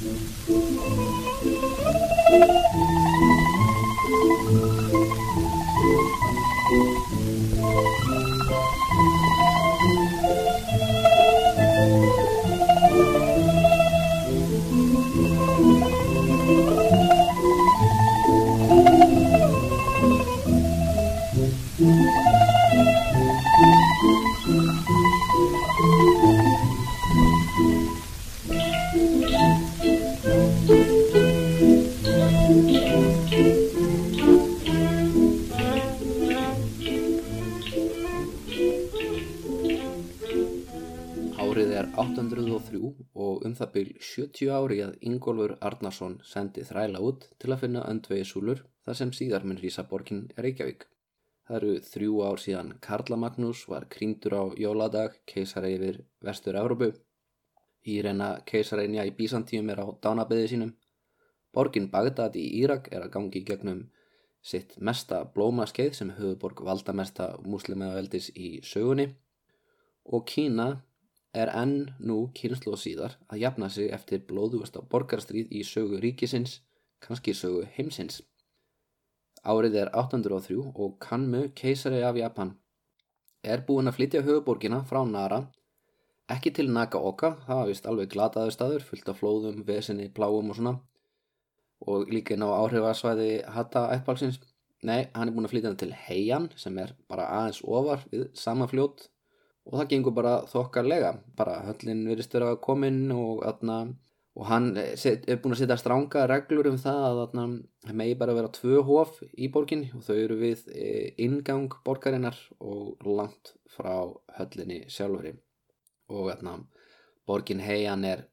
Árið 70 ári að Ingólfur Arnarsson sendi þræla út til að finna öndvegisúlur þar sem síðar mun rísa borgin Reykjavík. Það eru þrjú ár síðan Karla Magnús var krýndur á jóladag keisari yfir vestur Evrópu. Írena keisareinja í Bísantíum er á dánabeði sínum. Borgin Bagdad í Írak er að gangi gegnum sitt mesta blómaskeið sem höfuborg valdamesta muslimaveldis í sögunni og Kína er enn nú kynslu og síðar að jafna sig eftir blóðugasta borgarstríð í sögu ríkisins, kannski sögu heimsins. Árið er 803 og Kanmu, keisari af Japan, er búinn að flytja höfuborgina frá Nara, ekki til Nagaoka, það var vist alveg glataður staður, fullt af flóðum, vesinni, pláum og svona, og líka inn á áhrifasvæði Hatta ættbálsins. Nei, hann er búinn að flytja til Heian, sem er bara aðeins ofar við sama fljót, og það gengur bara þokkarlega bara höllin verist vera komin og, atna, og hann set, er búin að setja stránga reglur um það að atna, megi bara vera tvö hóf í borgin og þau eru við e, ingang borgarinnar og langt frá höllinni sjálfuri og atna, borgin heian er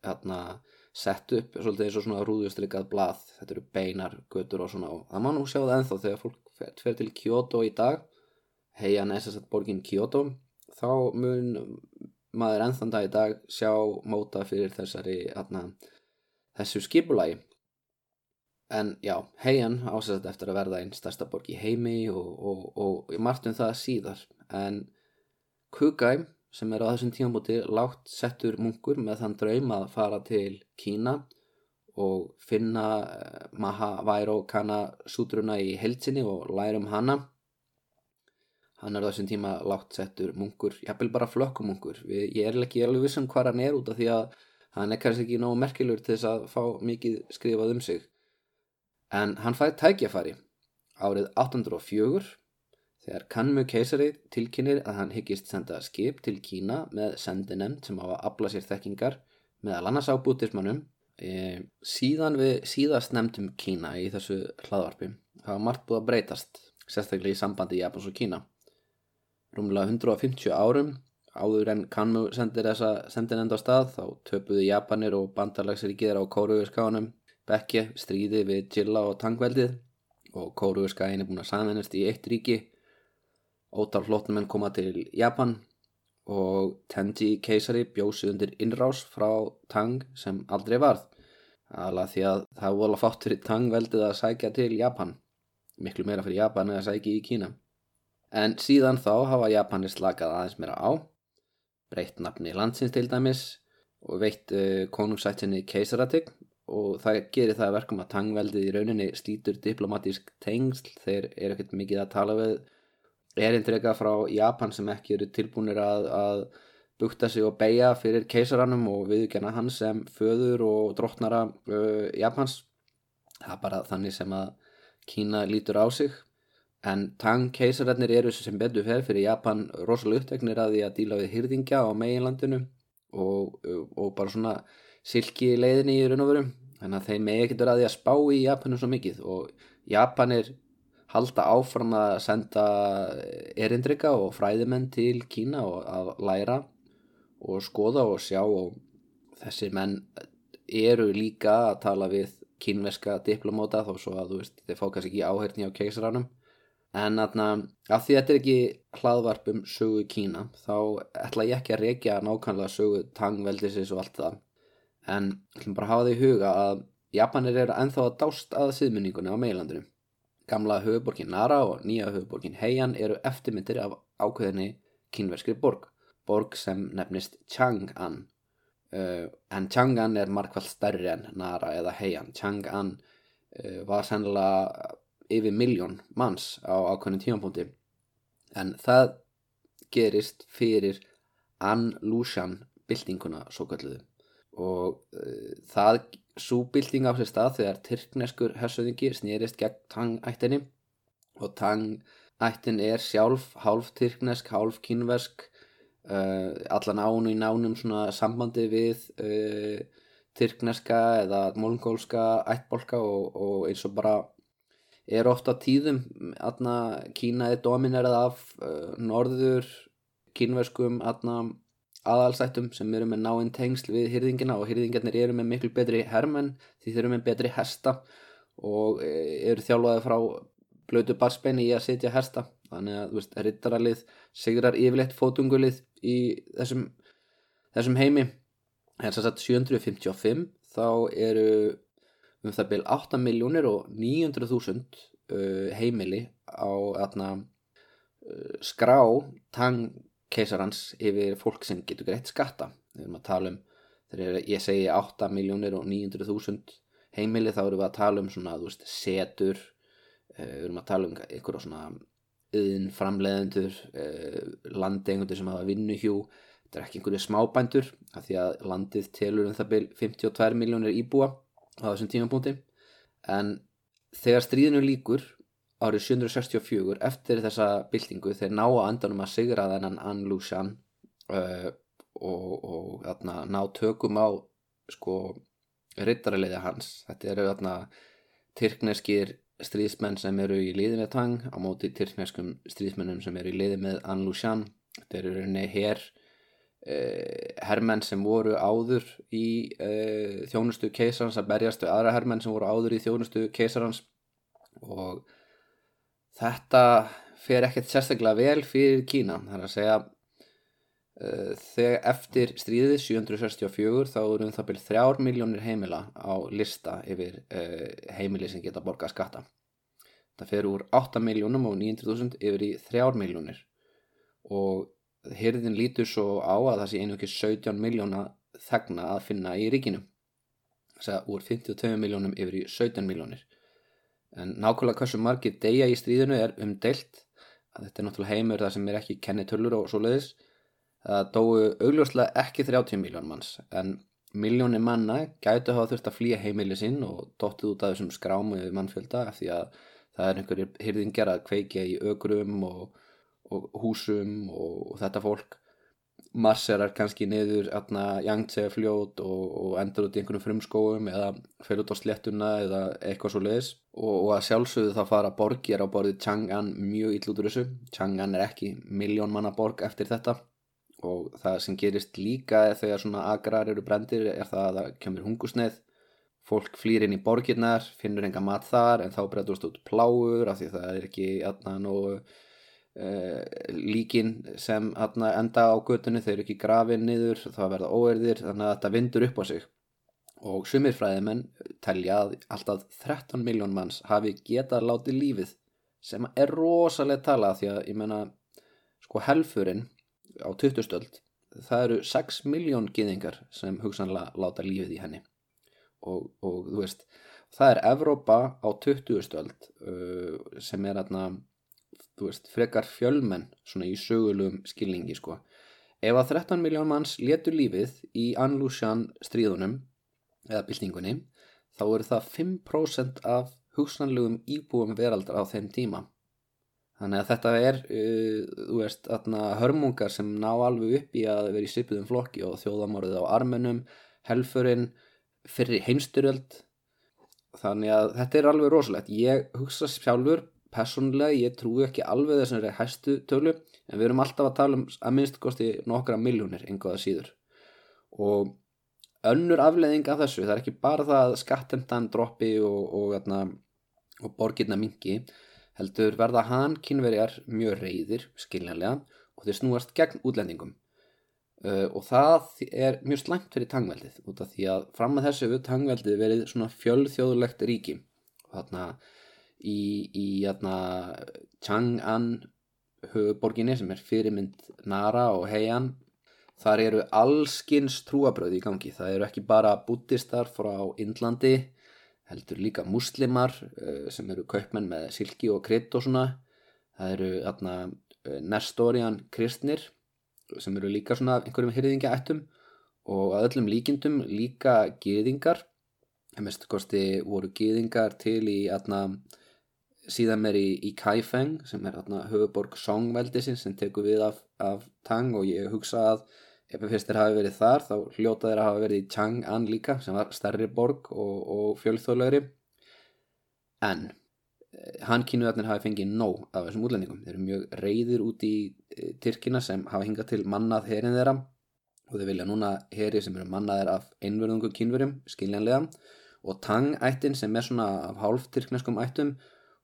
sett upp svolítið eins og svona rúðustrykað blað. Þetta eru beinar, götur og svona. Og það má nú sjá það enþá þegar fólk fer, fer til Kyoto í dag. Heian er að borgin Kyoto þá mun maður ennþann dag í dag sjá móta fyrir þessari atna, þessu skipulagi. En já, heian ásett eftir að verða einn stærsta borg í heimi og, og, og, og margt um það síðar. En Kugai sem er á þessum tímabúti lágt settur munkur með þann draum að fara til Kína og finna Mahavairu Kana sútruna í heilsinni og lærum hana hann er þessum tíma lágt settur munkur, jafnvel bara flökkumunkur. Ég er ekki alveg vissum hvað hann er út af því að hann er kannski ekki nógu merkilur til þess að fá mikið skrifað um sig. En hann fæði tækjafari árið 804 þegar Kanmu keisari tilkynir að hann hyggist senda skip til Kína með sendinemnd sem á að afla sér þekkingar meðal annars á bútismannum e, síðan við síðast nefndum Kína í þessu hlaðvarpi hafa margt búið að breytast sérstaklega í sambandi Japans og Kína rúmlega 150 árum. Áður en Kanmu sendir þessa sendinend á stað þá töpuðu Japanir og bandarlagsríkiðar á Kóruðurskáðunum Bekke stríði við Jilla og Tangveldið og Kóruðurskæðin er búin að saminast í eitt ríki. Ótal flótnumenn koma til Japan og Tenji keisari bjósi undir innrás frá Tang sem aldrei varð. Alveg því að það voru fátt fyrir Tangveldið að sækja til Japan. Miklu meira fyrir Japan eða sækja í Kína En síðan þá hafa Japanir slakað aðeins meira á, breytt nafni landsins til dæmis og veitt uh, konungsættinni keisaratign og það gerir það verkum að tangveldið í rauninni slítur diplomatísk tengsl þeir eru ekkert mikið að tala við erindrega frá Japan sem ekki eru tilbúinir að, að bukta sig og beigja fyrir keisarannum og viðkjana hans sem föður og drottnara uh, Japans. Það er bara þannig sem að Kína lítur á sig En Tang keisararnir eru sem betur fer fyrir Japan rosalega uppteknir að því að díla við hýrðingja á meginlandinu og, og bara svona silki leiðinni í raun og veru. Þannig að þeim megi getur að því að spá í Japanu svo mikið og Japanir halda áfram að senda erindrika og fræðimenn til Kína og að læra og skoða og sjá og þessi menn eru líka að tala við kínveska diplomóta þó svo að þú veist þeir fá kannski ekki áhörni á keisarannum en aðna, að því þetta er ekki hlaðvarp um sögu Kína þá ætla ég ekki að reykja nákvæmlega sögu tangveldisins og allt það. En ætlum bara hafa því huga að Japanir eru enþá að dást að síðmynningunni á meilandinu gamla höfuborgin Nara og nýja höfuborgin Heian eru eftirmyndir af ákveðinni kínverskri borg borg sem nefnist Chang'an. Uh, en Chang'an er markvælt stærri en Nara eða Heian. Chang'an uh, var sennilega yfir miljón manns á ákveðnum tímanpúnti en það gerist fyrir An Lushan byltinguna svo kalluðu og uh, það svo bylting á sér stað þegar tyrkneskur hersöðingi snýrist gegn Tang-ættinni. Og Tang-ættin er sjálf hálf tyrknesk, hálf kínversk uh, allan ánu í nánum sambandi við uh, tyrkneska eða mólngólska ættbolka og, og eins og bara er ofta tíðum aðna Kína er dominerað af norður kínverskum aðna aðalsættum sem eru með náinn tengsl við hýrðingina og hýrðingarnir eru með miklu betri hermenn því þeir eru með betri hesta og e, eru þjálfaði frá blötu barsbeini í að setja hesta. Þannig að, veist, rittaralið sigrar yfirleitt fótungulið í þessum, þessum heimi. En þess að 755 þá eru um það byrj 8 miljónir og 900.000 uh, heimili á atna, uh, skrá tang keisarans yfir fólk sem getur greitt skatta. Við erum að tala um, þegar ég segi 8 miljónir og 900.000 heimili þá erum við að tala um svona, þú veist, setur uh, við erum að tala um einhverja svona yðin framleiðendur uh, landengundur sem hafa vinnuhjú. Þetta er ekki einhverju smábændur af því að landið telur um það byrj 52 miljónir íbúa á þessum tímapunkti. En þegar stríðinu líkur árið 764 eftir þessa byltingu þeir ná að andanum að sigra þennan Anlushan uh, og, og atna, ná tökum á sko rittarileiði hans. Þetta eru atna, tyrkneskir stríðsmenn sem eru í liði með Tang á móti tyrkneskum stríðsmennum sem eru í liði með Anlushan þetta eru hér uh, herrmenn sem voru áður í uh, þjónustu keisarans að berjast við aðra herrmenn sem voru áður í þjónustu keisarans. Og Þetta fer ekkert sérstaklega vel fyrir Kína, það er að segja uh, þegar eftir stríðið 764 þá eru um það byrjað þrjár miljónir heimila á lista yfir uh, heimili sem geta borgað skatta. Það fer úr 8 miljónum og 900.000 yfir í þrjár miljónir og hyrðin lítur svo á að það sé ekki 17 miljóna þegna að finna í ríkinu. Það segja úr 52 miljónum yfir í 17 miljónir en nákvæmlega hversu margir deyja í stríðinu er umdelt að þetta er náttúrulega heimur það sem er ekki kennitölur og svo leiðis það dói augljóslega ekki 30 miljón manns en miljónir manna gætu hafa þurft að flýja heimili sinn og dóttið út af þessum skrámu mannfjölda af því að það er einhverjir hyrðingar að kveikja í ögrum og, og húsum og, þetta fólk. Marserar kannski niður Yangtze fljót og, og endur út í einhvern frumskóum eða fyrir út á slettuna eða eitthvað svo leiðis og, og að sjálfsögðu það fara borgir á borðið Chang'an mjög illútur þessu. Chang'an er ekki miljón manna borg eftir þetta. Og það sem gerist líka þegar svona agrar eru brendir er það að það kemur hungusneið fólk flýr inn í borgirnar finnur enga mat þar en þá breytast út pláur af því það er ekki aðna nógu líkin sem enda á götunni, þeir eru ekki grafin niður, það verða óerðir þannig að þetta vindur upp á sig. Og sumir fræðimenn telja að alltaf 13 miljón manns hafi getað látið lífið sem er rosalega tala því að ég menna sko helfurinn á 20 stöld það eru 6 miljón gýðingar sem hugsanlega láta lífið í henni. Og, og þú veist það er Evrópa á 20 stöld uh, sem er aðna þú veist, frekar fjölmenn svona í sögulegum skilningi sko. Ef að 13 miljón manns letur lífið í Anlushan stríðunum eða byltingunni þá eru það 5% af hugsanlegum íbúum veraldar á þeim tíma. Þannig að þetta er, uh, þú veist, aðna hörmungar sem ná alveg upp í að vera í svipiðum flokki og þjóðamorðið á armenum, helfurinn, fyrir heimstyrjöld. Þannig að þetta er alveg rosalegt. Ég hugsa sjálfur personlega, ég trúi ekki alveg þessari hæstu tölu en við erum alltaf að tala um að minnst kosti nokkra miljónir einhverða síður. Og önnur afleðing af þessu, það er ekki bara það að skattemtan droppi og, og, og, og borgirna mingi heldur verða hann kynverjar mjög reyðir, skiljanlega og þeir snúast gegn útlendingum. Uh, og það er mjög slæmt fyrir tangveldið út af því að fram að þessu tangveldið verið svona fjölþjóðulegt ríki. Og þarna í, í jæna, Chang'an höfuborginni sem er fyrirmynd Nara og Heian Þar eru allskins trúabröð í gangi. Það eru ekki bara buddistar frá Indlandi, heldur líka muslimar uh, sem eru kaupmenn með silki og krydd og svona. Það eru atna, uh, Nestorian kristnir sem eru líka svona einhverjum hyrðingaættum og að öllum líkindum líka gýðingar. Mest kosti voru gýðingar til í atna, síðan meir í, í Kaifeng sem er atna, höfuborg Songveldisins sem tekur við af, af Tang og ég hugsa að ef fyrst þeir hafi verið þar þá hljóta þeir að hafa verið í Chang'an líka sem var stærri borg og, og fjölþjóðlegri. En eh, hann kínuðarnir hafi fengið nóg af þessum útlendingum. Þeir eru mjög reyðir út í e, Tyrkina sem hafa hingað til mannað herin þeirra. Og þeir vilja núna heri sem eru mannaðir af einverðungu kínverjum skiljanlega og Tang-ættin sem er svona af hálf tyrkneskum ættum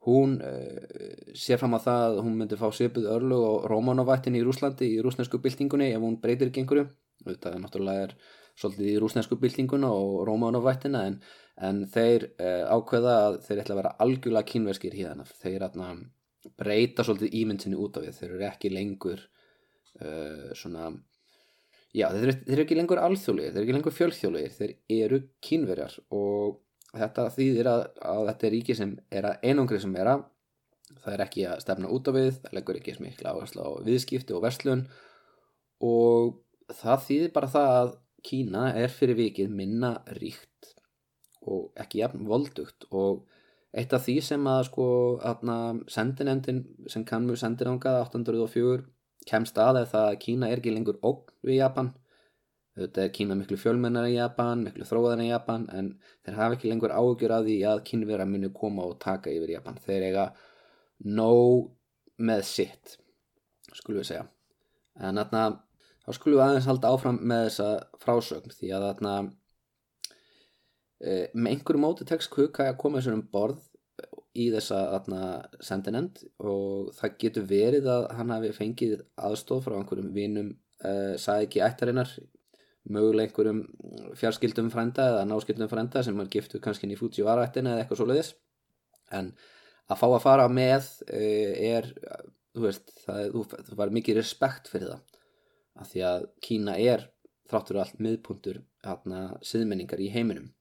hún uh, sér fram á það að hún myndi fá svipuð örlu og Rómanovættin í Rúslandi í rúsnesku byltingunni ef hún breytir einhverju. Þetta er náttúrulega er svolítið í rúsnesku byltinguna og Rómanovættina en, en þeir uh, ákveða að þeir ætla að vera algjörlega kínverskir hérna þeir atna, breyta svolítið ímyndinni út af því þeir eru ekki lengur uh, svona já þeir þeir eru ekki lengur alþjóðlegir þeir eru ekki lengur fjölþjóðlegir þeir eru kínverjar og þetta þýðir að, að þetta er ríki sem er að einangri sem er að það er ekki að stefna út á við það leggur ekki smikla áherslu á viðskipti og verslun. Og það þýðir bara það að Kína er fyrir vikið minna ríkt og ekki jafn voldugt. Og eitt af því sem að sko sendinemdin sem kannmu sendirangað 804 kemst að er það að Kína er ekki lengur ógn við Japan Þetta er Kína miklu fjölmennar í Japan, miklu þróðar í Japan en þeir hafa ekki lengur ágjör að því að kínvera muni koma og taka yfir Japan. Þeir eiga nóg með sitt, skulum við segja. En þarna, þá skulum við aðeins halda áfram með þessa frásögn því að þarna, e, með einhverju móti tekst Kukai að koma þessar um borð í þessa þarna sendinend og það getur verið að hann hafi fengið aðstof frá einhverjum vinum, e, sagði ekki ættarinnar möguleg einhverjum fjarskildum frænda eða náskildum frænda sem er giftu kannski í Fujiwara-ættin eða eitthvað svoleiðis. En að fá að fara með eh, er, þú veist það, það var mikið respekt fyrir það. Að því að Kína er þráttur allt miðpuntur siðmenningar í heiminum.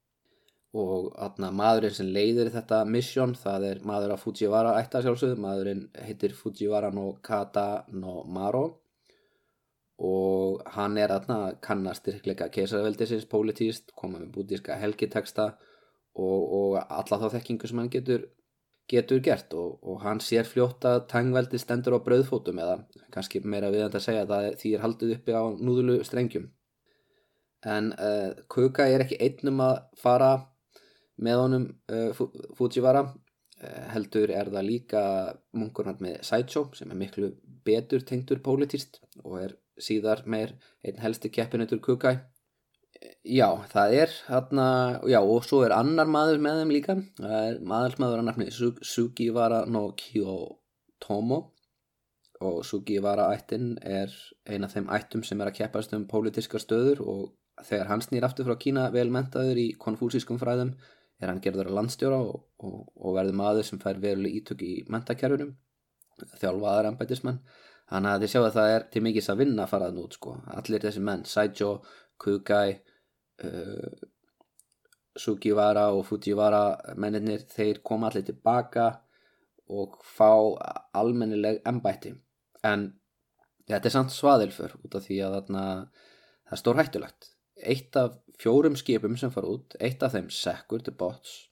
Og hérna maðurinn sem leiðir þetta mission það er maður af Fujiwara-ætta sjálfsögð maðurinn heitir Fujiwara no Kata no Maro og hann er aðna kannast styrkleika keisarveldisins, pólitíst, koma með bútíska helgiteksta og, og alla þá þekkingu sem hann getur, getur gert og, og hann sér fljótt að tangveldi stendur á brauðfótum eða kannski meira viðand að segja að því er haldið uppi á núðulu strengjum. En uh, Kuka er ekki einnum að fara með honum uh, Fujiwara, uh, heldur er það líka munkur hann með Saicho sem er miklu betur tengtur pólitíst og er síðar meir einn helsti keppinutur Kukai. Já, það er hérna, já, og svo er annar maður með þeim líka. Maðursmaður að nafni Sugivara no Kiyotomo og Sugivara ættin er eina af þeim ættum sem er að keppast um pólitískar stöður og þegar hann snýr aftur frá Kína velmentaður í konfúsískum fræðum er hann gerður að landstjóra og, og, og verður maður sem fær veruleg ítök í mentakerfinum þjálfaðar embætismann Þannig að þið sjáu að það er til mikils að vinna að faraðan út sko. Allir þessi menn, Saijo, Kugai, uh, Sugiwara og Fujiwara mennir, þeir koma allir tilbaka og fá almennileg ennbætti. En þetta er samt svaðilfur út af því að þarna, það er stór hættulegt. Eitt af fjórum skipum sem fara út, eitt af þeim sekkur til bots,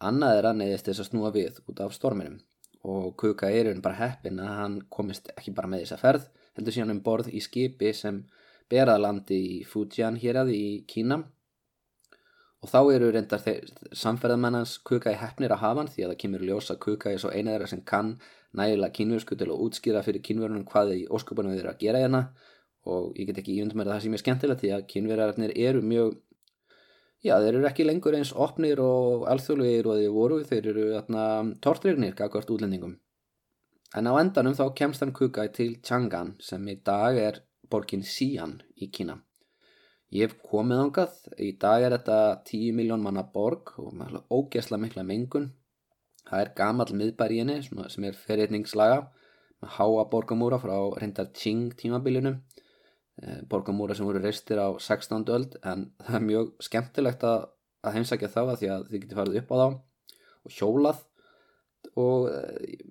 annað er að neyðist þess að snúa við út af storminum og Kuka er bara heppin að hann komist ekki bara með þessa ferð heldur síðan um borð í skipi sem beraðlandi í Fujian hér að í Kína. Og þá eru reyndar samferðamennans Kuka í heppnir að hafa hann því að það kemur ljósa Kuka er svo eina þeirra sem kann nægilega kínversku til að útskýra fyrir kínverunum hvað í óskupunum þeir eru að gera hérna. Og ég get ekki íundum með það sem er skemmtilegt því að kínverjarnir eru mjög Já, þeir eru ekki lengur eins opnir og alþjóðlegir og þeir voru, þeir eru tortrignir kakvart útlendingum. En á endanum þá kemst hann Kukai til Chang'an sem í dag er borgin Xi'an í Kína. Ég hef komið ángað, í dag er þetta 10 miljón manna borg og með ógesla mikla mengun. Það er gamal miðbær í henni sem er ferriðningslaga með háa borgamúra frá reyndar Qing tímabilinu e, borgamúra sem voru reistir á 16. öld en það er mjög skemmtilegt að, að heimsækja þá að því að þið getur farið upp á þá og hjólað. Og e,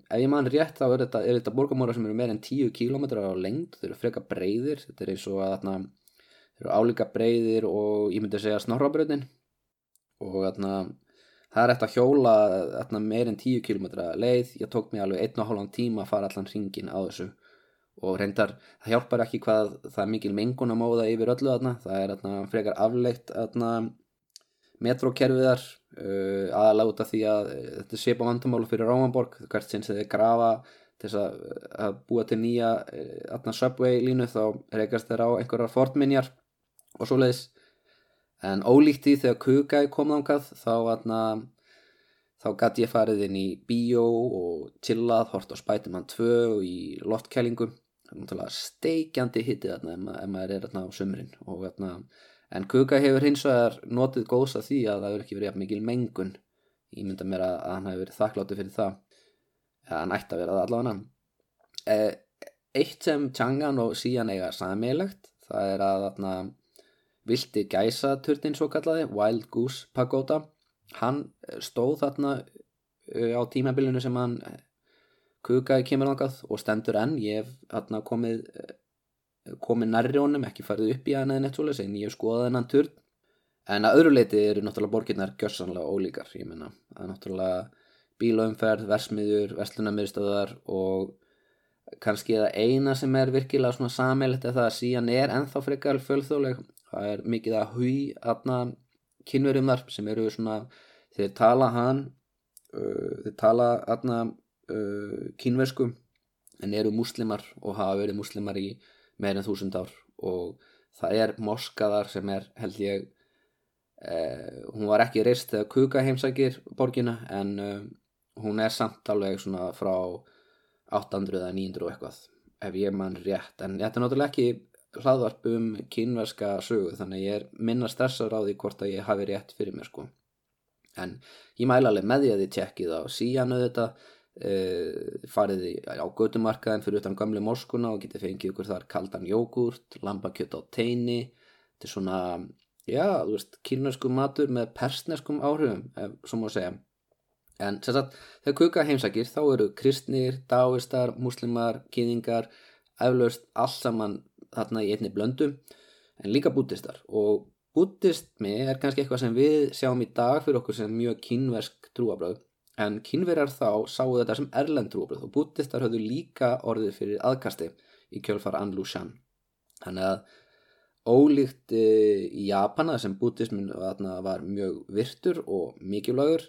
ef ég mann rétt þá er þetta, þetta borgamúra sem eru meir en 10 km á lengd, þeir eru freka breyðir þetta er eins og að þarna þeir eru álíka breyðir og ég myndi að segja snorrabröðin og þarna það er eftir að hjóla þarna meir en 10 km leið. Ég tók mig alveg 1,5 tíma að fara allan hringin á þessu og reyndar það hjálpar ekki hvað það er mikil mengun að móða yfir öllu þarna. Það er þarna frekar afleitt þarna metrókerfiðar uh, af því að uh, þetta er sépa vandamálu fyrir Rómanborg hvert sinn sem þeir grafa til að, að búa til nýja uh, subway línu þá reykast þeir á einhverjar fortminjar og svo leiðis en ólíkt í þegar Kugæ kom þángað þá atna, þá gæti ég farið inn í bíó og chillað, hort á Spiderman 2 og í loftkælingu það er náttúrulega steikjandi hittið ef, ef maður er atna, á sömurinn og, atna, en Kugæ hefur hins vegar notið góðs að því að það hefur ekki verið mikil mengun. Ég mynda mér að, að hann hefur verið þakkláttið fyrir það. Eða hann ætti að vera það allavega. E, eitt sem Changan og Sian eiga sammeilegt það er að vilti gæsaturnin svo kallaði, Wild Goose Pagoda. Hann stóð þarna uh, á tímabilinu sem hann kukaði kemur langað og stendur enn, ég hef þarna komið komið nærri honum, ekki farið upp í hann eða neitt svolítið, en ég hef skoðað hennan turn. En að öðru leiti eru náttúrulega borginnar gössanlega ólíkar, ég menna það er náttúrulega bílaumferð, versmiður verslunarmiðstöðar og kannski það eina sem er virkilega svona samilegt er það að síðan er ennþá frekar fölþjóðleg það er mikið að hui aðna kynverjum þar sem eru svona þeir tala hann uh, þeir tala aðna uh, kynversku en eru muslimar og hafa verið muslimar í meirinn þúsund ár. Og það er moskaðar sem er held ég uh, hún var ekki reist þegar kuka heimsækir borgina en uh, hún er samt alveg svona frá 800 eða 900 og eitthvað ef ég mann rétt. En þetta er náttúrulega ekki hlaðvarp um kynverska sögu þannig ég er minna stressar á því hvort að ég hafi rétt fyrir mér sko. En ég mæla alveg með því að þið tjekkið á síjanu þetta e, farið á gödumarkaðin fyrir utan gamle morskuna og getið fengið ykkur þar kaldan jógurt, lambakjött á teini. Þetta er svona, já, þú veist kynversku matur með persneskum áhrifum, ef svo má segja. En sérstaklega þegar kuka heimsækir þá eru kristnir, dáistar, muslimar, kýðingar eflaust allt saman þarna í einni blöndu en líka bútistar og bútismi er kannski eitthvað sem við sjáum í dag fyrir okkur sem mjög kynversk trúabröð en kynverjar þá sáu þetta sem erlend trúabröð og bútistar höfðu líka orðið fyrir aðkasti í kjölfara Anlushan þannig að ólíkt e, í Japana sem bútismin var mjög virtur og mikilvægur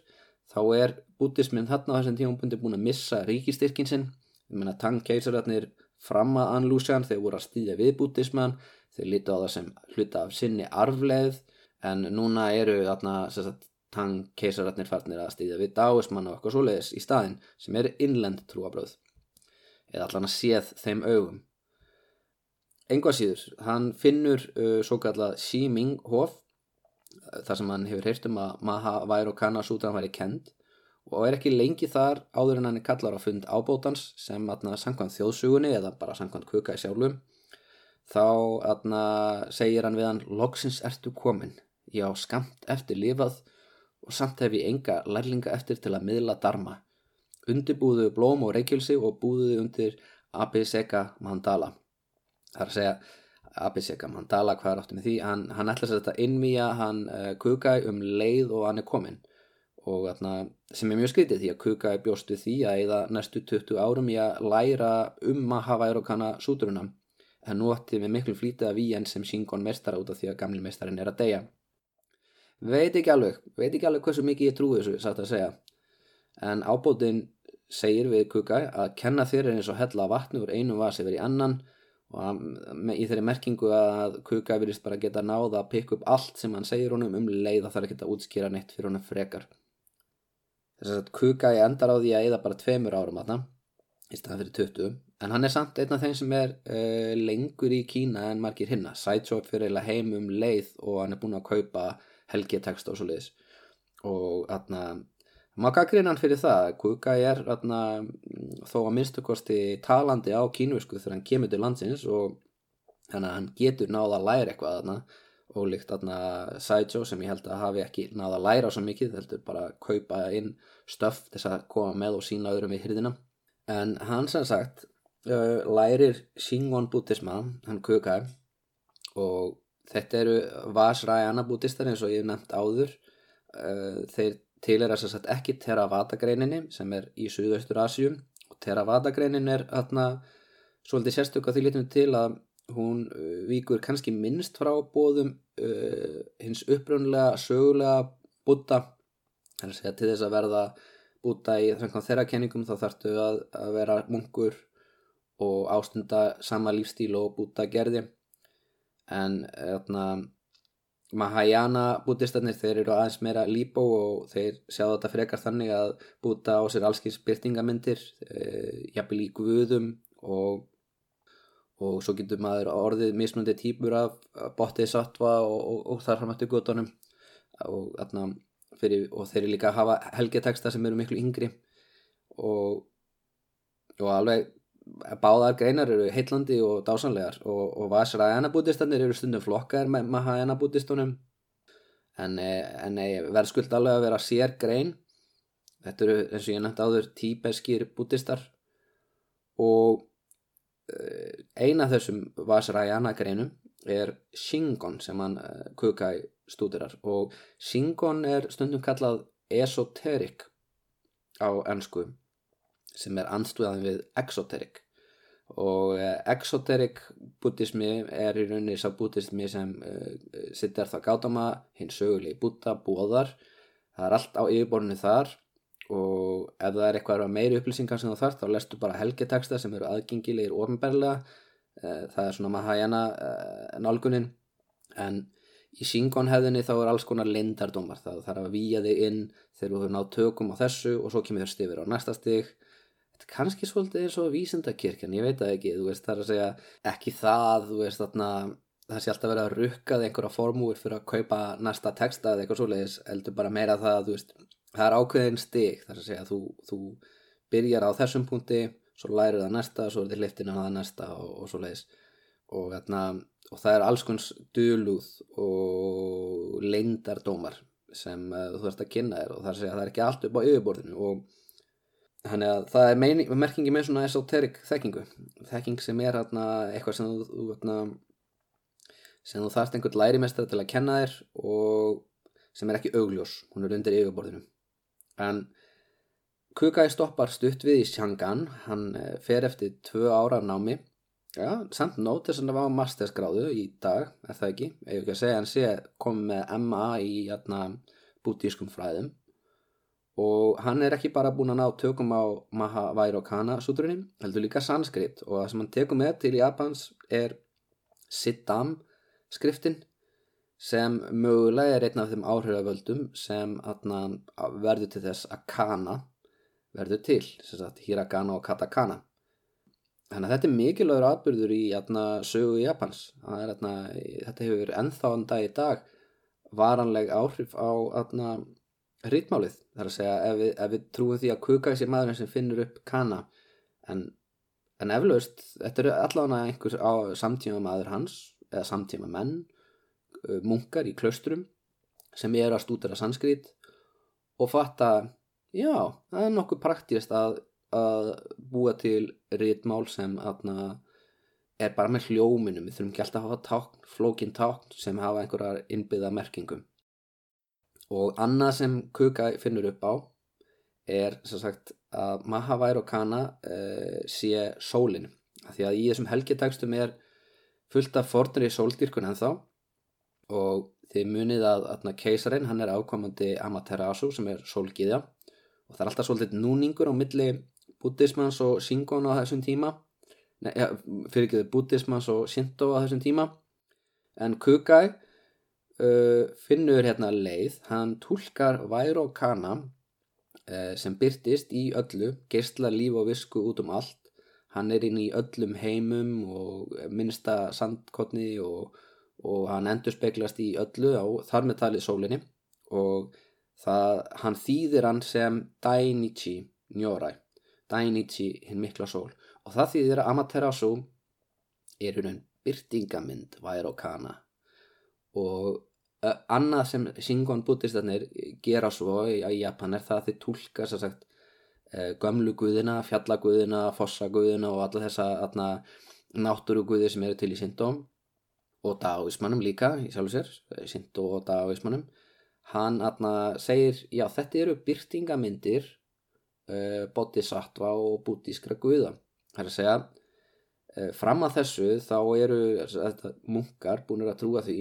þá er bútismin þarna þessum tíum búin að missa ríkistyrkin sinn. Ég menna tangkeisararnir fram að Anlúsjan, þeir voru að stýðja við bútismann, þeir líti á það sem hluta af sinni arfleð en núna eru þarna tang keisararnir farnir að stýðja við dáismann og eitthvað svoleiðis í staðin sem eru innlend trúabröð eða allan að séð þeim augum. Enga síður, hann finnur uh, svo kallað Xi Ming hof þar sem hann hefur heyrt um að Maha Vairo Kana Sudan væri kend og er ekki lengi þar áður en hann er kallar á fund ábótans sem atna, samkvæmt þjóðsugunni eða bara samkvæmt kuka í sjálfum. Þá atna, segir hann við hann loksins ertu komin. Ég á skamt eftir lifað og samt hef ég enga lærlinga eftir til að miðla darma undirbúðu blóm og reykjulsi og búðuðu undir Abhiseka Mandala. Það er að segja Abhiseka Mandala hvað er áttu með því? Hann, hann ætla að setja innmýja hann uh, kuka um leið og hann er komin og atna, sem er mjög skritið því að Kuka er bjóstu því að eða næstu 20 árum í að læra um að hafa erokana súturuna en nú ætti við miklu flítið af í enn sem Shingon mestara út af því að gamli mestarin er að deyja veit ekki alveg veit ekki alveg hversu mikið ég trúi þessu satt að segja. En ábótin segir við Kuka að kenna þér eins og hella vatnu úr einu vasi verið annan og í þeirri merkingu að Kuka virist bara geta náða að pikka upp allt sem hann segir honum um leið að það er ekki að útskýra neitt fyrir honum frekar. Þess að Kukai endar á því að eða bara tveimur árum aðna í staðan fyrir 20 en hann er samt einn af þeim sem er uh, lengur í Kína en margir hinna. Sideshop fyrir heim um leið og hann er búin að kaupa helgetekst og svo leiðis og aðna maður gaggrinn hann fyrir það Kukai er aðna þó að minnstu kosti talandi á kínuisku þegar hann kemur til landsins og þannig að hann getur náða að læra eitthvað þarna. Og líkt þarna Saijo sem ég held að hafi ekki náða að læra svo mikið heldur bara að kaupa inn stöf þess að koma með og sína öðrum við hyrðina en hann sem sagt uh, lærir Shingon bútisma hann kukai og þetta eru Vajrayana bútistar eins og ég hef nefnt áður. Uh, þeir til er að sagt ekki Theravada greininni sem er í Suðaustur Asjum og Theravada greinin er þarna svolítið sérstök að því litum til að hún uh, víkur kannski minnst frá bóðum uh, hins uppröndulega sögulega búta til þess að verða búta í þeirra kenningum þá þarftu að, að vera munkur og ástunda sama lífstíl og búta gerði en þarna Mahayana bútistarnir þeir eru aðeins meira líbó og þeir sjá þetta frekar þannig að búta á sér allskins byrtingamindir e, eh, jafnvel í guðum og og svo getur maður orðið mismundi típur af bóttið sattva og, og, og þar fram eftir gutunum og, og þeir eru líka að hafa helgeteksta sem eru miklu yngri og alveg báðar greinar eru heitlandi og dásanlegar og Vasrayana bútistannir eru stundum flokkar með Mahayana bútistunum en, en verðskuld alveg að vera sér grein þetta eru eins og ég nefndi áður tíbeskir bútistar og Eh, eina þessum Vajrayana greinum er Shingon sem hann uh, Kukai stúdirar og Shingon er stundum kallað esoteric á ennsku sem er anstuðan við exoteric. Og uh, exoteric buddhismi er í rauninni sá buddhismi sem uh, sittar það gátama hins sögulegi buddha bóðar það er allt á yfirborðinu þar og ef það er eitthvað meiri upplýsingar sem þú þarf þá lestu bara helgeteksta sem eru aðgengilegir ofinberlega eh, það er svona Mahayana eh, nálgunin. En í Shingon-hefðinni þá er alls konar lindardómar það þarf að výja þig inn þegar þú hefur nátt tökum á þessu og svo kemur þér stifir á næsta stig kannski svolítið eins og vísindakirkjan ég veit það ekki, þú veist það er að segja ekki það, þú veist þarna það sé alltaf verið að rukkað einhverja formúir fyrir að kaupa næsta texta eða eitthvað svoleiðis, heldur bara meira það, þú veist það er ákveðin stig þar að segja að þú, þú byrjar á þessum punkti svo lærir það næsta, svo er þið hliftin á það næsta og, og svo leiðis og, þarna, og það er alls konns dölúð og leindardómar sem uh, þú þarfst að kynna þér og það er að segja að það er ekki allt upp á yfirborðinu og þannig að það er meining, merkingi með svona esoterik þekkingu. Þekking sem er hérna eitthvað sem þú, þú sem þú þarfst einhvern lærimestrar til að kenna þér og sem er ekki augljós, hún er undir yfirborðinu. En Kukai stoppar stutt við í Shangan. Hann eh, fer eftir tvö ára námi. Já, samt nót þess að það var mastersgráðu í dag er það ekki, ef ekki að segja hann sé komið með MA í jætna bútískum fræðum og hann er ekki bara búin að ná tökum á Mahavairokana sútrunni, heldur líka sanskrit og það sem hann tekum með til Japans er Siddham skriftin sem mögulega er einn af þeim áhrifavöldum sem atna, verður til þess að kana verður til, sagt, hiragana og katakana. Þannig að þetta er mikilvægur atbyrður í atna, sögu Japans. Er, atna, þetta hefur ennþá en dag í dag varanleg áhrif á rítmálið. Það er að segja ef við, ef við trúum því að kuka sér maðurinn sem finnur upp kana en, en eflaust, þetta eru allavega einhvers á samtíma maður hans eða samtíma menn munkar í klaustrum sem eru að stúdara sanskrit og fatta, já, það er nokkuð praktíast að, að búa til rítmál sem aðna, er bara með hljóminum, við þurfum ekki alltaf að hafa tákn, flókin tákn sem hafa einhverjar innbyggða merkingum. Og annað sem Kuka finnur upp á er sem sagt að Mahavair og Kana uh, sé sólinn. Því að í þessum helgitekstum er fullt af fornir í sóldýrkun en þá og þið munið að, að keisarin hann er ákomandi Amaterasu sem er sólgiðja og það er alltaf svolítið núningur á milli buddhismans og shingon á þessum tíma. Ja, fyrir ekki þau buddhismans og shinto á þessum tíma. En Kukai uh, finnur hérna leið. Hann tólkar Vairo Kana uh, sem byrtist í öllu geistla líf og visku út um allt. Hann er inn í öllum heimum og minnsta sandkotni og og hann endur speglast í öllu á þar með talið sólinni. Og það, hann þýðir hann sem Dainichi Nyorai. Dainichi hinn mikla sól. Og það þýðir að Amaterasu er hún byrtingamind Vairokana og uh, annað sem Shingon bútistarnir gera svo í, í Japan er það að þeir tólka svo sagt gömlu guðina, fjallaguðina, fossaguðina og alla þessa náttúruguði sem eru til í Sindóm og dagismannum líka í sjálfu sér, Sindó og dagismannum hann atna, segir já þetta eru byrtingamindir uh, bodhisattva og bútískra guða. Það er að segja uh, fram að þessu þá eru munkar búin að trúa því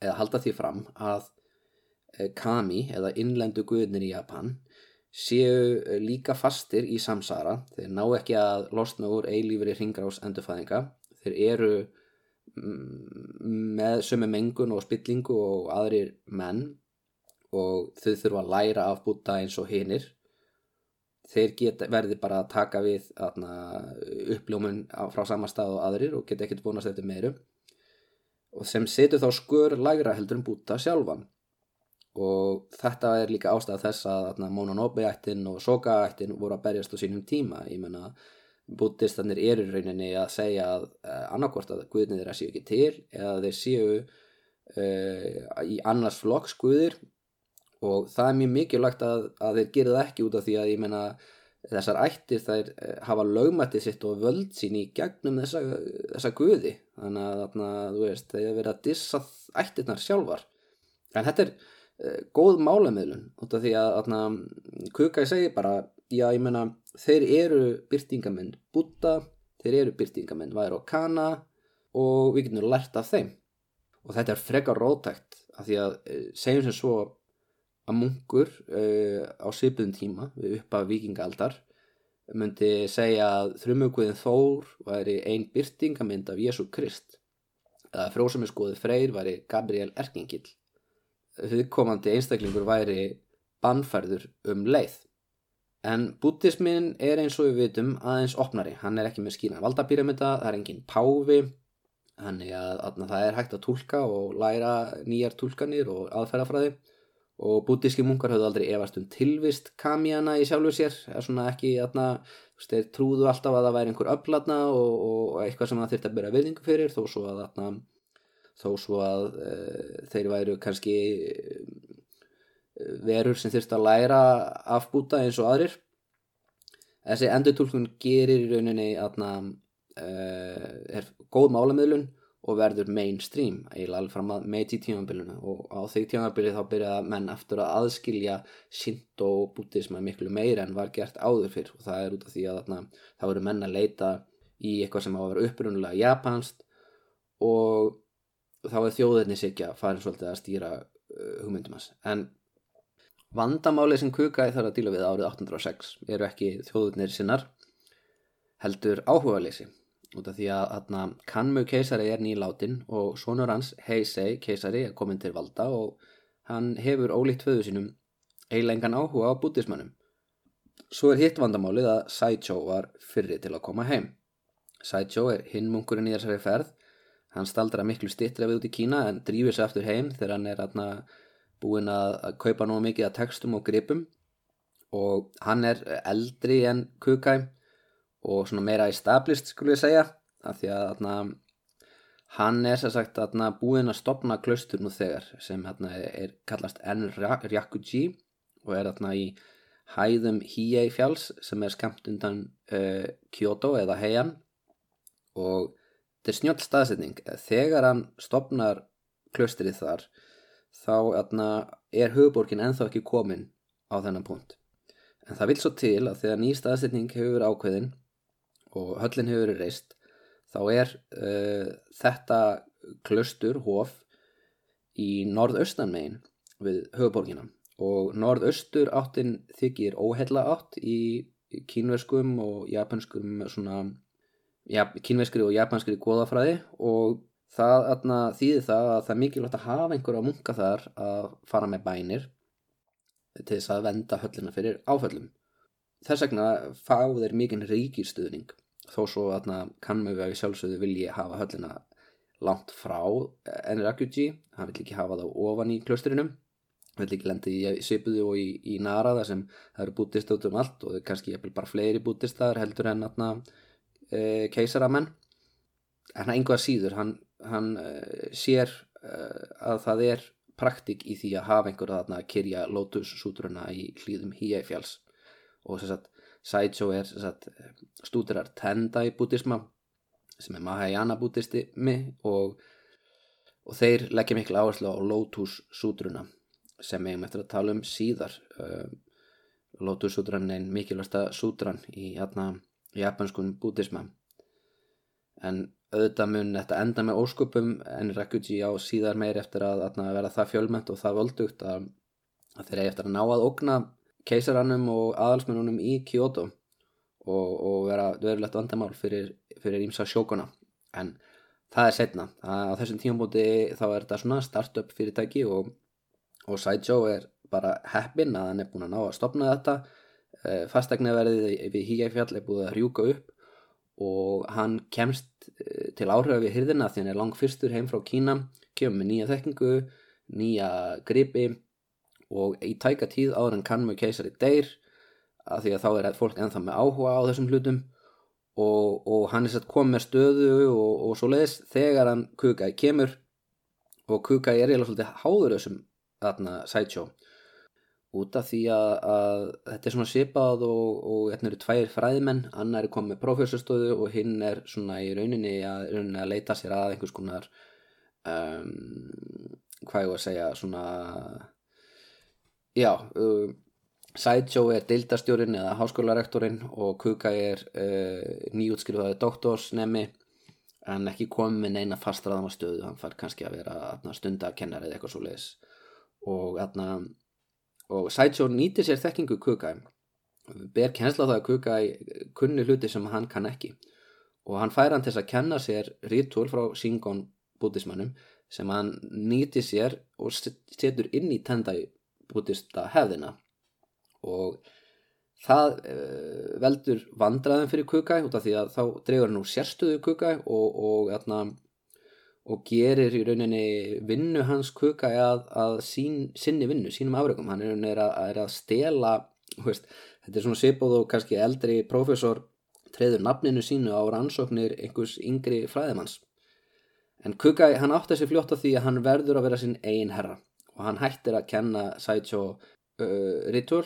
eða halda því fram að uh, kami eða innlendu guðnir í Japan séu líka fastir í samsara. Þeir ná ekki að losna úr eilífri hringrás endurfæðinga. Þeir eru með sömu mengun og spillingu og aðrir menn og þau þurfa að læra af búta eins og hinnir þeir geta, verði bara að taka við atna, uppljómun frá sama stað og aðrir og geta ekkert vonast eftir meiru og sem setur þá skur lægra heldur um búta sjálfan. Og þetta er líka ástæða þess að Mononobe-ættin og Soka-ættin voru að berjast á sínum tíma. Ég menna bútistanir eru rauninni að segja að uh, annarkvort að guðnir þeirra séu ekki til eða þeir séu uh, í annars flokks guðir. Og það er mjög mikilvægt að, að þeir gera það ekki út af því að ég menna þessar ættir þær eh, hafa lögmættið sitt og völd sín í gegnum þessa, þessa guði. Þannig að þarna, þú veist, þeir verið að dissa ættirnar sjálfar. En þetta er uh, góð málamiðlun út af því að þarna, Kukai segir bara, já ég menna þeir eru byrtingamenn Buddha, þeir eru byrtingamenn Vairo Kana og við getum lært af þeim. Og þetta er frekar rótækt af því að segjum sem svo að munkur uh, á svipuðum tíma við uppa vikingaldar myndi segja að þrjumugviðin Þór væri ein byrtingamind af Jésu Krist eða frósamiskoði Freyr væri Gabriel Erkingill viðkomandi einstaklingur væri bannfærður um leið. En bútismin er eins og við vitum aðeins opnari, hann er ekki með skýna valdapíramida, það er engin páfi þannig að, að það er hægt að tólka og læra nýjar tólkanir og aðferðafræði og bútíski munkar höfðu aldrei efast um tilvist kamjana í sjálfu sér er svona ekki aðna þeir trúðu alltaf að það væri einhver öflatna og, og eitthvað sem það þurfti að byrja viðningu fyrir þó svo að aðna þó svo að e, þeir væru kannski e, verur sem þurfti að læra af búta eins og aðrir. Þessi endurtúlkun gerir í rauninni aðna e, er góð málamöðlun og verður mainstream eiginlega alveg fram að meiti tímabilinu. Og á því tímabili þá byrjaða menn aftur að aðskilja Shinto og Buddhisma miklu meira en var gert áður fyrr. Og það er út af því að þarna, þá eru menn að leita í eitthvað sem á að vera upprunulega japanst og þá er þjóðinni sigja farin svolítið að stýra uh, hugmyndum hans. En vandamálið sem Kukai þarf að díla við árið 1806 eru ekki þjóðinir sinnar heldur áhugaðleysi út af því að Kanmu keisari er nýláttinn og sonur hans Heisei keisari er komin til valda og hann hefur ólíkt föðu sínum eilengan áhuga á bútismannum. Svo er hitt vandamálið að Saicho var fyrri til að koma heim. Saicho er hinn munkurinn í þessari ferð, hann staldra miklu stittri við út í Kína en drýfur sér aftur heim þegar hann er atna, búinn að, kaupa nú mikið að textum og gripum og hann er eldri en Kukai og svona meira established skulle ég segja af því að atna, hann er sér sagt atna, búinn að stopna klaustur nú þegar sem atna, er kallast En-Ryakuji og er í hæðum Hiei fjáls sem er skamt undan uh, Kyoto eða Heian. Og þetta er snjöld staðsetning. Þegar hann stopnar klaustrið þar þá er hugborgin enþá ekki komin á þennan punkt. En það vil svo til að þegar ný staðsetning hefur ákveðin og höllin hefur verið reist þá er uh, þetta klustur, hof í norðaustan megin við höfuborgina og norðaustur áttin þykir óhella átt í kínverskum og japanskum svona, ja, kínverskri og japanskri góðafræði og það atna, þýðir það að það er mikilvægt að hafa einhverja munka þar að fara með bænir til þess að venda höllina fyrir áföllum. Þess vegna fá þeir mikinn ríkirstuðning þó svo að kannmögu að sjálfsögðu vilji hafa höllina langt frá Enrakuji hann vill ekki hafa það ofan í klösturinnum hann vill ekki lendi í Sipuðu og í, í Nara þar sem það eru bútist út um allt og kannski bara fleiri bútistar heldur en atna, e, keisaramenn. En einhvað síður hann, hann uh, sér uh, að það er praktik í því að hafa einhverja þarna að kyrja Lotus sútruna í hlýðum Híæfjáls og þess að Saicho er sagt, stúdirar Tendai bútisma sem er Mahayana bútismi og, og þeir leggja miklu áherslu á Lotus sútruna sem við hefum eftir að tala um síðar. Uh, Lotus sútran er einn mikilvægsta sútran í hérna, japanskun bútisma en auðvitað mun þetta enda með ósköpum en Rakuji á síðar meir eftir að, að vera það fjölmönt og það voldugt að, að þeir eru eftir að ná að ógna keisarannum og aðalsmennunum í Kyoto og, og vera verulegt vandamál fyrir, fyrir ímsa sjókona. En það er setna á þessum tímabóti þá er þetta svona start-up fyrirtæki og, og Saijo er bara heppin að hann er búin að ná að stopna þetta. Eh, fastegnaverðið við Hígæfjall er búin að rjúka upp og hann kemst eh, til áhrif við hyrðina því hann er lang fyrstur heim frá Kína kemur með nýja þekkingu nýja gripi og í tæka tíð áður en kannmu keisari deyr að því að þá er fólk ennþá með áhuga á þessum hlutum. Og, og hann er satt komið með stöðu og, og svo leiðis þegar hann Kukai kemur og Kukai er eiginlega svolítið háður þessum þarna sideshow. Út af því að, að þetta er svona sipað og, og hérna eru tvær fræðmenn annar er komið með professorstöðu og hinn er svona í rauninni að, rauninni að leita sér að einhvers konar um, hvað ég var að segja svona já uh, Sideshow er deildastjórin eða háskólarektorinn og Kuka er uh, nýjútskrifaði doktorsnemi en ekki komið neina fastraðan á stöðu, hann fær kannski að vera stundarkennar eða eitthvað svo leiðis og, og Sideshow nýtir sér þekkingu Kuka ber kensla það að Kuka kunni hluti sem hann kann ekki. Og hann fær hann til að kenna sér rítúr frá Shingon bútismannum sem hann nýtir sér og setur inn í tendai bútista hefðina. Og það uh, veldur vandraðum fyrir Kukai út af því að þá dregur hann úr sérstöðu Kukai og, og, atna, og gerir í rauninni vinnu hans Kukai að, að sín, sinni vinnu, sínum afregum hann er að, er að stela veist, þetta er svona sipóð og kannski eldri profesor treður nafninu sínu á rannsóknir einhvers yngri fræðimanns. En Kukai hann átti sé fljótt af því að hann verður að vera sinn einn herra og hann hættir að kenna Saicho uh, ritual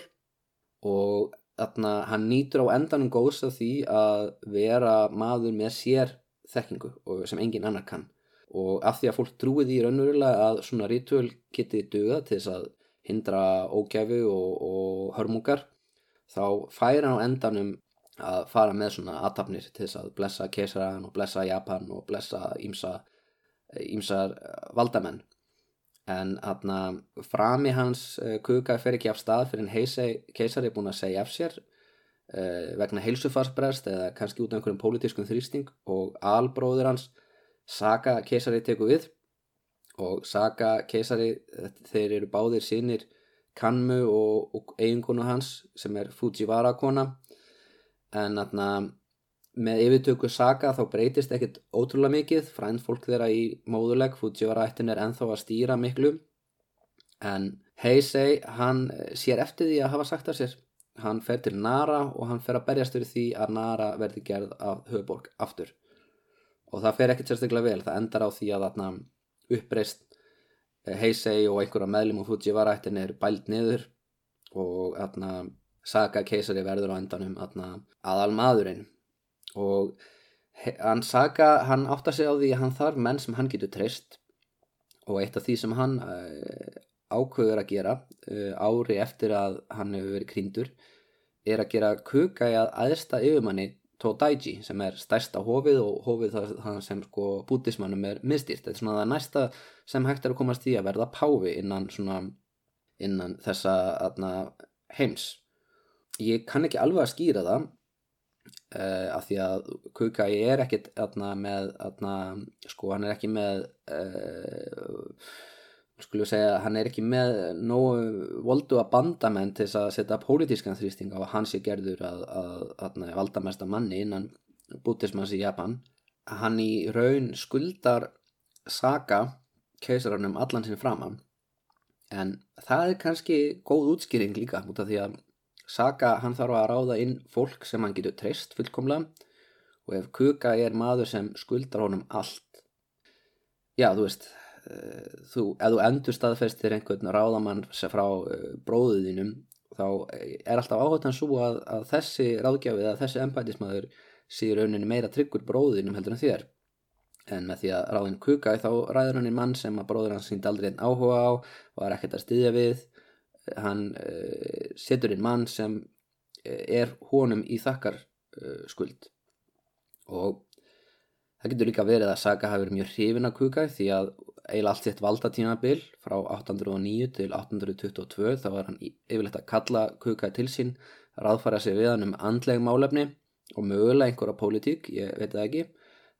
og þarna hann nýtur á endanum góðs af því að vera maður með sér þekkingu sem engin annar kann. Og af því að fólk trúið í raunverulega að svona ritual geti döga til þess að hindra ógæfu og, og hörmungar þá fær hann á endanum að fara með svona aðtapnir til þess að blessa keisaraðan og blessa Japan og blessa ímsar valdamenn en aðna frami hans uh, kuka fer ekki af stað fyrir en keisari er búin að segja af sér uh, vegna heilsufarsbrest eða kannski út af einhverjum pólitískum þrýsting. Og albróður hans Saga keisari teku við. Og Saga keisari þeir eru báðir sínir Kanmu og, og eiginkonu hans sem er Fujiwara kona en aðna með yfirtöku saga þá breytist ekkit ótrúlega mikið, frænd fólk þeirra í móðuleg, Fujiwara-ættin er enþá að stýra miklu. En Heisei, hann sér eftir því að hafa sagt að sér. Hann fer til Nara og hann fer að berjast fyrir því að Nara verði gerð af höfuborg aftur. Og það fer ekkit sérstaklega vel, það endar á því að þarna uppreist Heisei og einhverja meðlum á Fujiwara-ættin er bælt niður og þarna saga keisari verður á endanum aðal maðurinn og hann Saga, hann átta sig á því að hann þarf menn sem hann getur treyst og eitt af því sem hann uh, ákveður að gera uh, ári eftir að hann hefur verið krýndur er að gera kuka í að aðsta yfirmanni Todaiji sem er stærsta hófið og hófið það sem sko bútismannum er miðstýrt. Þetta er svona það næsta sem hægt er að komast í að verða páfi innan, svona, innan þessa atna, heims. Ég kann ekki alveg að skýra það Uh, af því að Kukai er ekkit atna, með atna, sko hann er ekki með uh, skulum segja hann er ekki með nógu voldu að bandamenn til þess að setja pólitískan þrýsting á að hans er gerður að, að, að valda mesta manni innan bútismans í Japan. Hann í raun skuldar saga keisararnum allan sinn framann en það er kannski góð útskýring líka út af því að Saga hann þarf að ráða inn fólk sem hann getur treyst fullkomlega og ef Kukai er maður sem skuldar honum allt. Já þú veist uh, þú, ef þú endur staðfestir einhvern ráðamann frá uh, bróðuðinum þá er alltaf áhugtan svo að, að þessi ráðgjafið að þessi embætismæður sé rauninni meira tryggur bróðinum heldur en þér. En með því að ráðin Kukai þá ræður hann í mann sem að bróður hans sínd aldrei einn áhuga á er ekkert að styðja við hann uh, setur inn mann sem er honum í þakkar uh, skuld. Og það getur líka verið að Saga hafi verið mjög hrifin að Kukai því að eiginlega allt sitt valdatímabil frá 809 til 822 þá var hann yfirlegt að kalla Kukai til sín ráðfæra sig við hann um andleg málefni og mögulega einhverja pólitík, ég veit það ekki.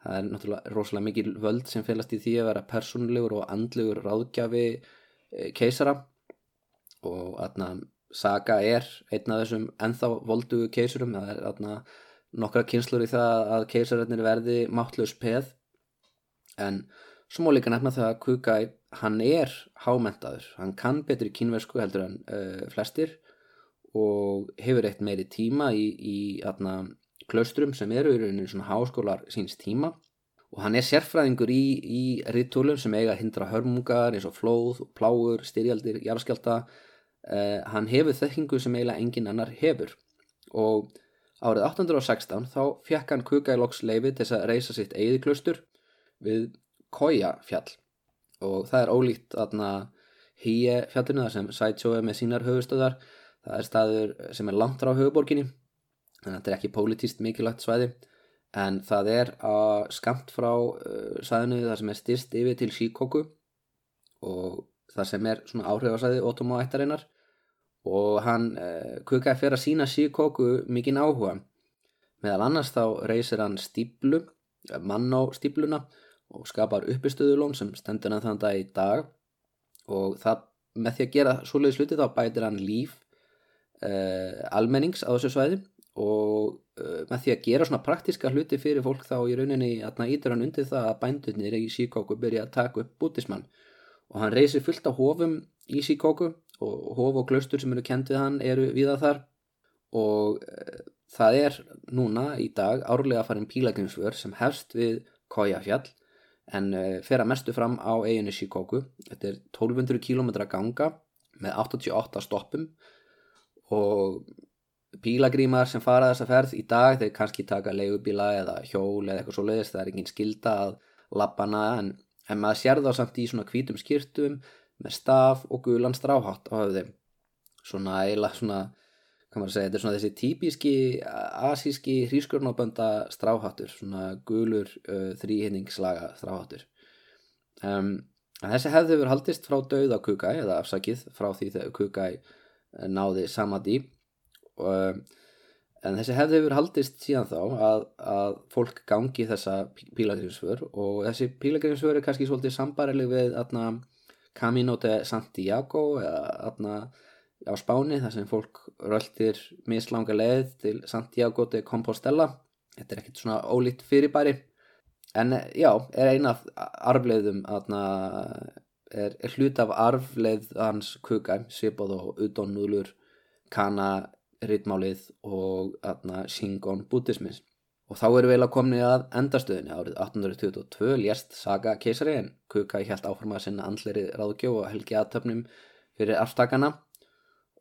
Það er náttúrulega rosalega mikil völd sem félast í því að vera personlegur og andlegur ráðgjafi keisara og aðna Saga er einn af þessum enþá voldugu keisurum, það er aðna nokkra kynslur í það að keisararnir verði máttlaus peð. En svo má líka nefna það að Kukai hann er hámentaður, hann kann betri kynversku heldur en uh, flestir og hefur eitt meiri tíma í, í aðna klaustrum sem eru í rauninu svona háskólar síns tíma. Og hann er sérfræðingur í, í rittúlum sem eiga að hindra hörmungar eins og flóð, plágur, styrjaldir, jarðskjálta uh, hann hefur þekkingu sem eiginlega engin annar hefur. Og árið 1816 þá fekk hann Kukailoks leifi til að reysa sitt eigið klaustur við Koya fjall og það er ólíkt aðna hýje fjallinu þar sem er með sínar höfustöðar það er staður sem er langt frá höfuborginni þannig að þetta er ekki pólitíst mikilvægt svæði. En það er að skamt frá uh, svæðinu þar sem er styrst yfir til Shikoku og það sem er svona áhrifasæði Otomo ættarinnar og hann uh, kukaði fyrir að sína Shikoku mikinn áhuga. Meðal annars þá reysir hann stíplu mann á stípluna og skapar uppistöðulón sem stendur hann þann dag í dag. Og það með því að gera svoleiði sluti þá bætir hann líf uh, almennings á þessu svæði. Og uh, með því að gera svona praktiska hluti fyrir fólk þá í rauninni að ítur hann undir það að bændunir í Síkóku byrja að taka upp bútismann og hann reysir fullt af hofum í Síkóku og hof og klaustur sem eru kendið hann eru viða þar. Og uh, það er núna í dag árlega farin pílagrinsvör sem hefst við Kójafjall en uh, fer að mestu fram á eiginu Síkóku þetta er 1200 km ganga með 88 stoppum. Og bílagrímar sem fara þessa ferð í dag þeir kannski taka leigubíla eða hjól eða eitthvað svo leiðist, það er engin skilda að lappana en, en maður sér þá samt í svona hvítum skýrtum með staf og gulan stráhátt á höfði. Svona eiginlega svona kannar að segja, þetta er svona þessi típiski asíski hrískurnábönda stráháttur, svona gulur uh, þrýhinningslaga stráháttur. Um, þessi hefði verið haldist frá dauða Kukai eða afsakið frá því þegar Kukai náði Samadhi. Og, en þessi hefði verið haldist síðan þá að, að fólk gangi þessa pílagrímsför og þessi pílagrímsför er kannski svolítið sambarileg við atna, Camino de Santiago eða atna, á Spáni þar sem fólk röldir mislanga leið til Santiago de Compostela þetta er ekkert svona ólít fyrirbæri en já, er eina af arfleiðum atna, er, er hlut af arfleið hans kuka svipað og udónúlur kana ritmálið og aðna Shingon buddhismis. Og þá eru vel að komni að endastöðinni árið 1822 lést Saga keisari en Kukai helt áforma að sinna andleri ráðgjóð og helgi aðtöfnum fyrir aftakana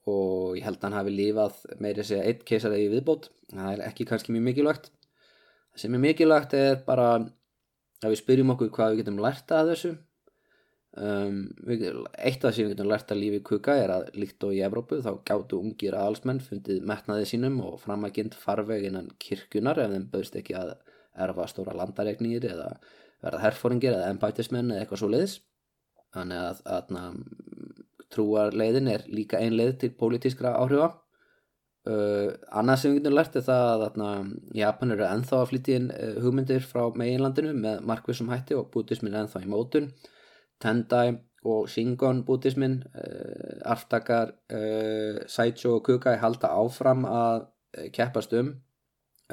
og ég held að hann hafi lífað meiri segja eitt keisari í viðbót. Það er ekki kannski mjög mikilvægt. Það sem er mikilvægt er bara að við spyrjum okkur hvað við getum lært að þessu Um, eitt af sem við getum lært að lífi kuka er að líkt og í Evrópu þá gáttu ungir aðalsmenn fundið metnaði sínum og framagind farveg innan kirkunar ef þeim bauðst ekki að erfa stóra landaregnir eða verða herfóringir eða embætismenn eða eitthvað svo leiðis þannig að, að, að trúarleiðin er líka ein leið til pólitískra áhrifa. Uh, annað sem við getum lært er það að, að Japan eru enþá að flytja inn hugmyndir frá meginlandinu með markvissum hætti og bútismin er enþá í mótun Tendai og Shingon bútismin eh, aftakar uh, Saicho og Kukai halda áfram að uh, keppast um.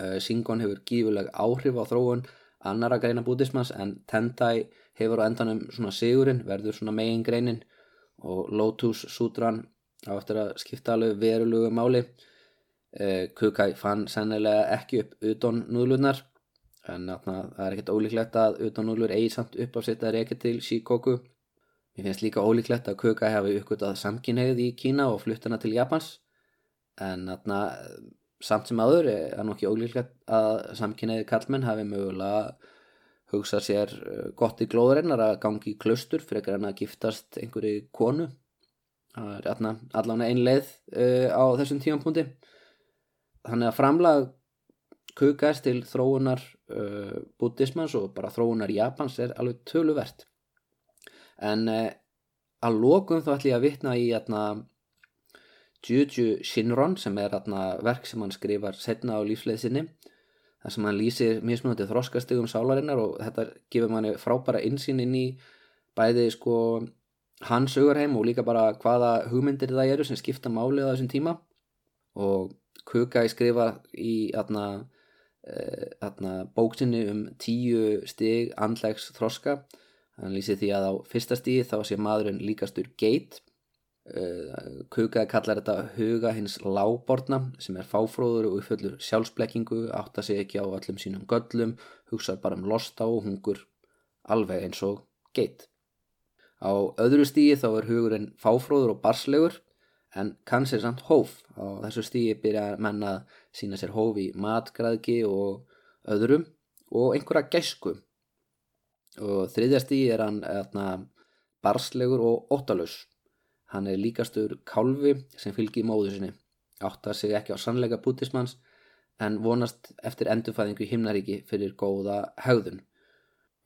Shingon hefur gífuleg áhrif á þróun annara greina bútismans en Tendai hefur á endanum svona sigurinn verður svona megin greinin og Lotus Sutran á eftir að skipta alveg verulegu máli. Kukai fann sennilega ekki upp utan núðlunar en það er ekkert ólíklegt að utanúlur eigi samt upp á sitt að reyka til Shikoku. Mér finnst líka ólíklegt að Kukai hafi uppgötað samkynhegð í Kína og flutt hana til Japans. En atna, samt sem aður er nú ekki ólíklegt að samkynhegði kallmenn hafi mögulega hugsað sér eh, gott í glóðurinnar að gangi í klaustur fyrir ekki að giftast einhverju konu. Það er allavega ein leið uh, á þessum tímanpunti þannig að framlag kukast til þróunar uh, buddhismans og bara þróunar Japans er alveg töluvert. En uh, að lókum þá ætlum ég að vitna í atna, Juju Shinron sem er atna, verk sem hann skrifar setna á lífsleiðsinni þar sem hann lýsir mismunandi þróskastegum sálarinnar og þetta gefur manni frábæra insýn inn í bæði sko hans augarheim og líka bara hvaða hugmyndir það eru sem skipta málið á þessum tíma. Og Kukai skrifa í atna, atna, bóksinni um tíu stig andlegs þroska. Hann lýsi því að á fyrsta stíði þá sé maðurinn líkastur geit. Kukai kallar þetta huga hins láborna sem er fáfróður og uppföllur sjálfsblekkingu átta sig ekki á öllum sínum göllum hugsað bara um losta og hungur alveg eins og geit. Á öðru stíði þá er hugurinn fáfróður og barslegur en kannski samt hóf. Á þessu stígi byrja menn að sína sér hóf í matgræðki og öðrum og einhverja gæsku. Og þriðja stígi er hann etna, barslegur og óttalus hann er líkastur kálfi sem fylgir móðu sinni. Áttar sig ekki á sannleika bútismanns en vonast eftir endurfæðingu himnaríki fyrir góða haugðun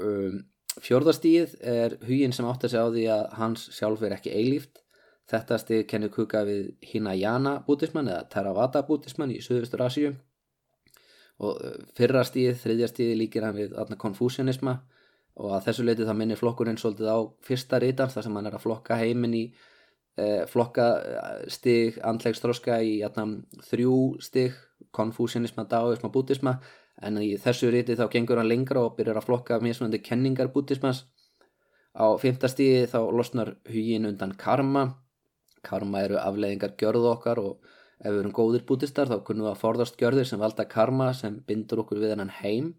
um, fjörðastíð er huginn sem áttar sig á því að hans sjálf er ekki eilíft Þetta stig kennir kuka við Hinayana bútismann eða Theravada bútismann í Suðustur Asíu og uh, fyrra stíð, þriðja stíð líkir hann við konfúsianisma og að þessu leiti það minnir flokkurinn svolítið á fyrsta rítan þar sem hann er að flokka heiminn í eh, flokka uh, stig andlegstróska í atna, þrjú stig konfúsianisma, daoisma, bútisma en í þessu ríti þá gengur hann lengra og byrjar að flokka mjög svona kenningar bútismas á fymta stíði þá losnar hugin undan karma karma eru afleiðingar gjörðu okkar og ef við erum góðir bútistar þá kunnum við að forðast gjörðir sem valda karma sem bindur okkur við hennan heim.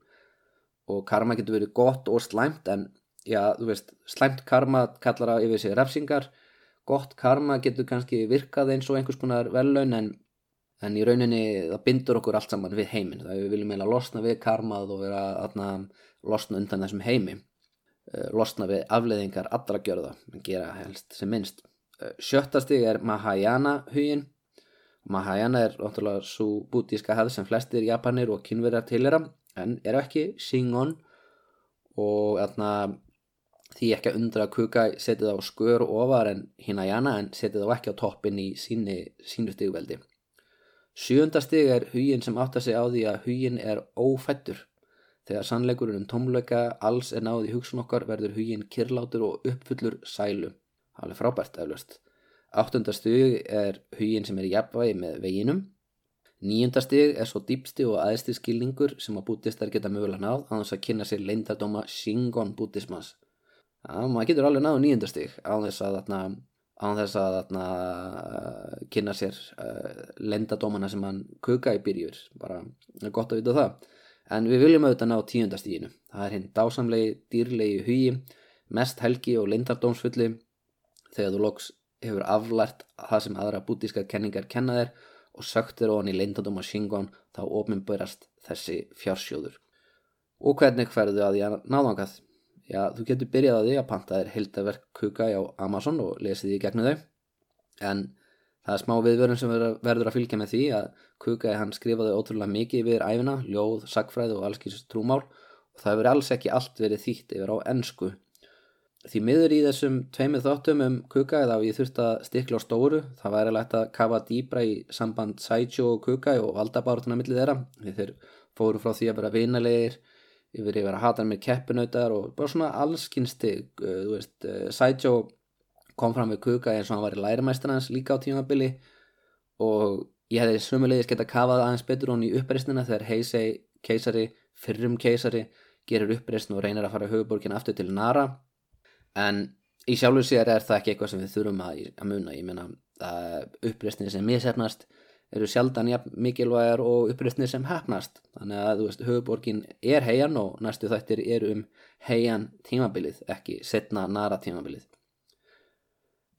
Og karma getur verið gott og slæmt en já, þú veist, slæmt karma kallar að yfir sig refsingar. Gott karma getur kannski virkað eins og einhvers konar vellaun en, en í rauninni það bindur okkur allt saman við heiminn. Það við viljum eiginlega losna við karmað og vera aðna, losna undan þessum heimi. Eh, losna við afleiðingar allra gjörða, gera helst sem minnst sjötta stig er Mahayana hugin Mahayana er ótrúlega svo bútíska hefð sem flestir japanir og kynverjar tilera en eru ekki Shingon. Og atna, því ekki að undra Kuka setið á skör ofar en Hinayana en setið á ekki á toppin í síni, sínu stigveldi. Sjönda stig er hugin sem átt að segja á því að hugin er ófættur þegar sannleikurinn um tómleika alls er náð í hugsun okkar verður hugin kirlátur og uppfullur sælu alveg frábært eflaust. Áttundastig er hugin sem er í jafnvægi með veginum. Níundastig er svo dýpsti og aðstig skilningur sem að bútistar geta mögulega náð á þess að kynna sér leindardóma Shingon bútismas. Það maður getur alveg náðu níundastig á þess að, að, að, þess að uh, kynna sér uh, leindardómana sem hann kuka í byrjur. Bara gott að vita það. En við viljum auðvitað ná tíundastíginu. Það er hinn dásamlegi, dýrlegi hugi, mest helgi og leindardómsfulli þegar þú loks hefur aflært það sem aðra bútískar kenningar kenna þér og söktir ofan í leindandum og Shingon þá ofnbærast þessi fjársjóður. Og hvernig hverðu að því að náðangað? Já, þú getur byrjað að því að panta þér hildaverk kuka á Amazon og lesið því gegnum þau en það er smá viðvörun sem verður að fylgja með því að kuka hann skrifaði ótrúlega mikið yfir æfina, ljóð, sagfræð og allskýrst trúmál og það hefur alls ekki allt verið þýtt yfir á ennsku Því miður í þessum tveimið þáttum um Kukai þá ég þurfti að stikla á stóru. Það væri lægt að kafa dýbra í samband Saicho og Kukai og valdabártuna millið þeirra. Þeir fóru frá því að vera vinalegir, yfir yfir að hata með keppinautar og bara svona allskynstig. Uh, uh, Saicho kom fram við Kukai eins og hann var í lærimæstarnas líka á tímabili og ég hefði svömmulegis gett að kafa það aðeins betur hún í uppreysnina þegar Heisei keisari, fyrrum keisari, gerir uppreysn og reynir að fara höfuborgin aftur til Nara en í sjálfur sér er það ekki eitthvað sem við þurfum að, að muna. Ég menna uppreysnin sem misefnast eru sjaldan ja, mikilvægar og upprýstnir sem hefnast þannig að þú veist, höfuborgin er heian og næstu þættir eru um heian tímabilið, ekki setna nara tímabilið.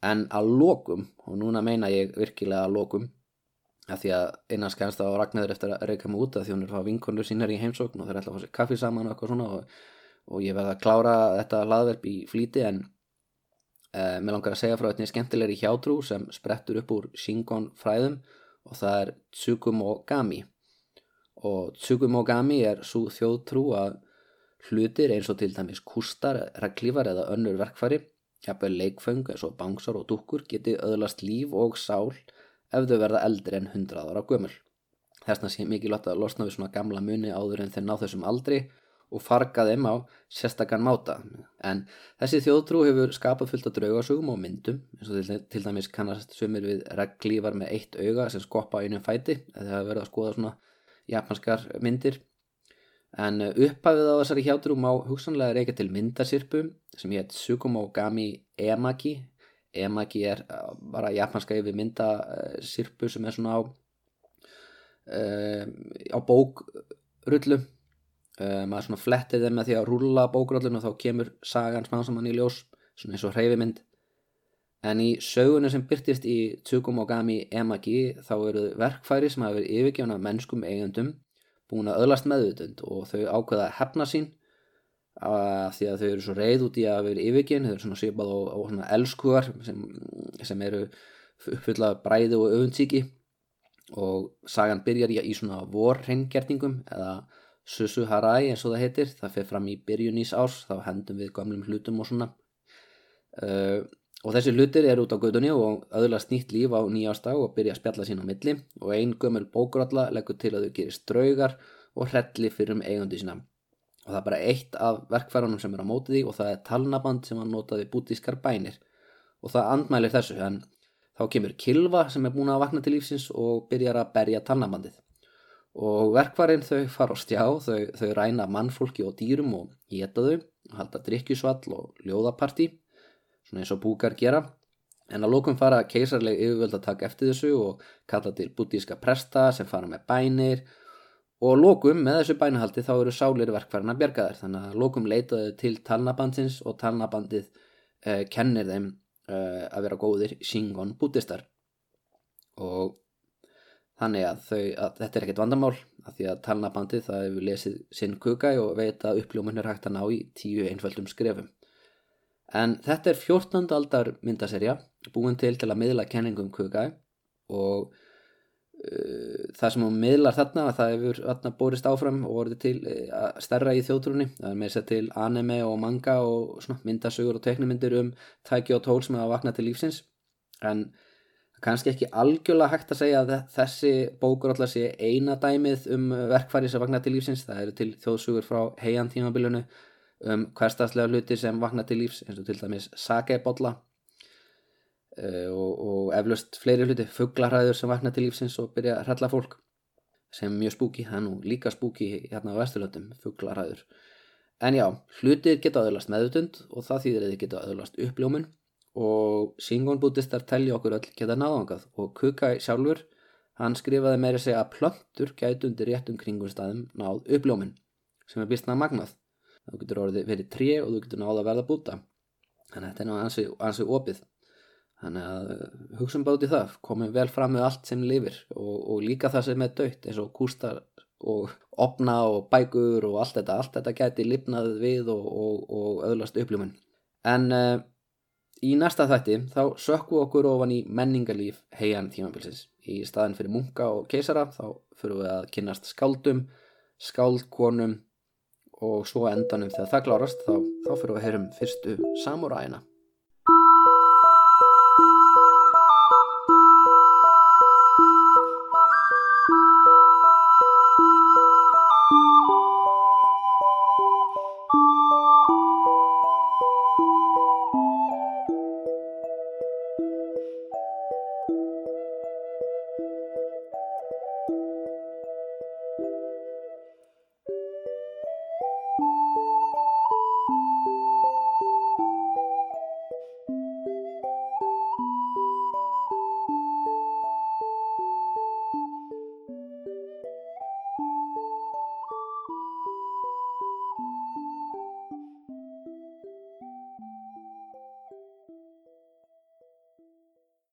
En að lokum, og núna meina ég virkilega að lokum að því að innan skænst á Ragnæður eftir að reyka mig út að því hún er að fá vinkonur sínar í heimsókn og þeir ætla að fá sér kaffi saman og eitthvað svona og, og ég verða að klára þetta hlaðverf í flíti en uh, mér langar að segja frá einnig skemmtilegri hjátrú sem sprettur upp úr Shingon fræðum og það er Tsugumogami og Tsugumogami er svo þjóðtrú að hlutir eins og til dæmis kustar, reglífar eða önnur verkfæri, jafnveg leikföng eins og bangsar og dúkkur geti öðlast líf og sál ef þau verða eldri en 100 ára gömul. Þessna sé mikilvægt að losna við svona gamla muni áður en þeir ná þessum aldri og farga þeim á sérstakann máta. En þessi þjóðtrú hefur skapað fullt af draugasugum og myndum, eins og til, til dæmis kannast sumir við reglífar með eitt auga sem skoppa einum fæti, það hefur verið að skoða svona japanskar myndir. En upphafið á þessari hjátrú má hugsanlega reyka til myndasirpu sem hétt Sukumogami Emaki Emagi er uh, bara japanska yfir myndasirpu sem er svona á uh, á bókrullu uh, maður svona flettið þeim með því að rúla bókrullun og þá kemur sagan smásamann í ljós svona eins og hreyfimynd. En í sögunu sem byrtist í Tsukumogami Emagi þá eru verkfæri sem hafa verið yfirgjána mennskum eigundum búin að öðlast meðutund og þau ákveða að hefna sín að því að þau eru svo reyð út í að vera yfirginn, þau eru svona svipað og, og svona elskugar sem, sem eru fulla bræði og öfundsíki og sagan byrjar í, í svona vorreingerningum eða Susu Harai eins og það heitir það fyrir fram í byrjun ís árs þá hendum við gamlum hlutum og svona. Uh, og þessi hlutir eru út á gödunni og öðlast nýtt líf á nýjástag og byrja að spjalla sín á milli. Og ein gömul bókuralla leggur til að þau gerist draugar og hrelli fyrir um eigundi sína. Og það er bara eitt af verkfærunum sem er á mótið í og það er talnaband sem hann notaði bútískar bænir. Og það andmælir þessu en þá kemur kilva sem er búin að vakna til lífsins og byrjar að berja talnabandið og verkfærin þau fara á stjá þau, þau ræna mannfólki og dýrum og geta þau halda drikkjusvall og ljóðapartí svona eins og búkar gera. En að lókum fara keisarleg yfirvöld að taka eftir þessu og kalla til bútíska presta sem fara með bænir. Og lókum með þessu bænahaldi þá eru sálir verkfærarna bjargaðar þannig að lókum leitaðu til talnabandsins og talnabandið eh, kennir þeim eh, að vera góðir Shingon bútistar og þannig að, þau, að þetta er ekkert vandamál að því að talnabandið það hefur lesið sinn kukai og veit að uppljómun er hægt að ná í tíu einföldum skrefum en þetta er 14. aldar myndaserja búin til til að miðla kenningum kukai og Eh, það sem hún miðlar þarna það hefur þarna borist áfram og voruð til að stærra í þjóðtrúni það er með þess að til anime og manga og svona myndasögur og teknimindir um tæki og tól sem hafa vaknað til lífsins en kannski ekki algjörlega hægt að segja að þessi bókur alltaf sé eina dæmið um verkfæri sem vaknað til lífsins. Það eru til þjóðsugur frá heian tímabilunu um hverstagslega hluti sem vaknað til lífs eins og til dæmis sakebotla uh, og, og eflaust fleiri hluti fugglarhæður sem vakna til lífsins og byrja að hrella fólk sem er mjög spúki, það er nú líka spúki hérna á vesturlöndum, fugglarhæður en já, hlutir geta aðurlast meðutund og það þýðir að þið geta aðurlast uppljómun og Singon bútistar telja okkur öll geta náðangað og Kukai sjálfur hann skrifaði meira segja að plöntur gætu undir réttum kringum staðum náð uppljómun sem er býstnað magnað. Þú getur orðið verið tré og þú getur náð að verða búta þannig að þetta er náðu ansið opið. Þannig að eh, hugsa um báti það. Komum vel fram með allt sem lifir og, og líka það sem er dögt eins og kústar og opna og bækur og allt þetta, allt þetta geti lifnað við og, og, og öðlast uppljumun en uh, í næsta þætti þá sökku okkur ofan í menningarlíf heian tímabilsins. Í staðin fyrir munka og keisara þá fyrir við að kynast skáldum skáldkonum og svo endanum þegar það klárast þá, þá fyrir við að heyrum fyrstu samuræina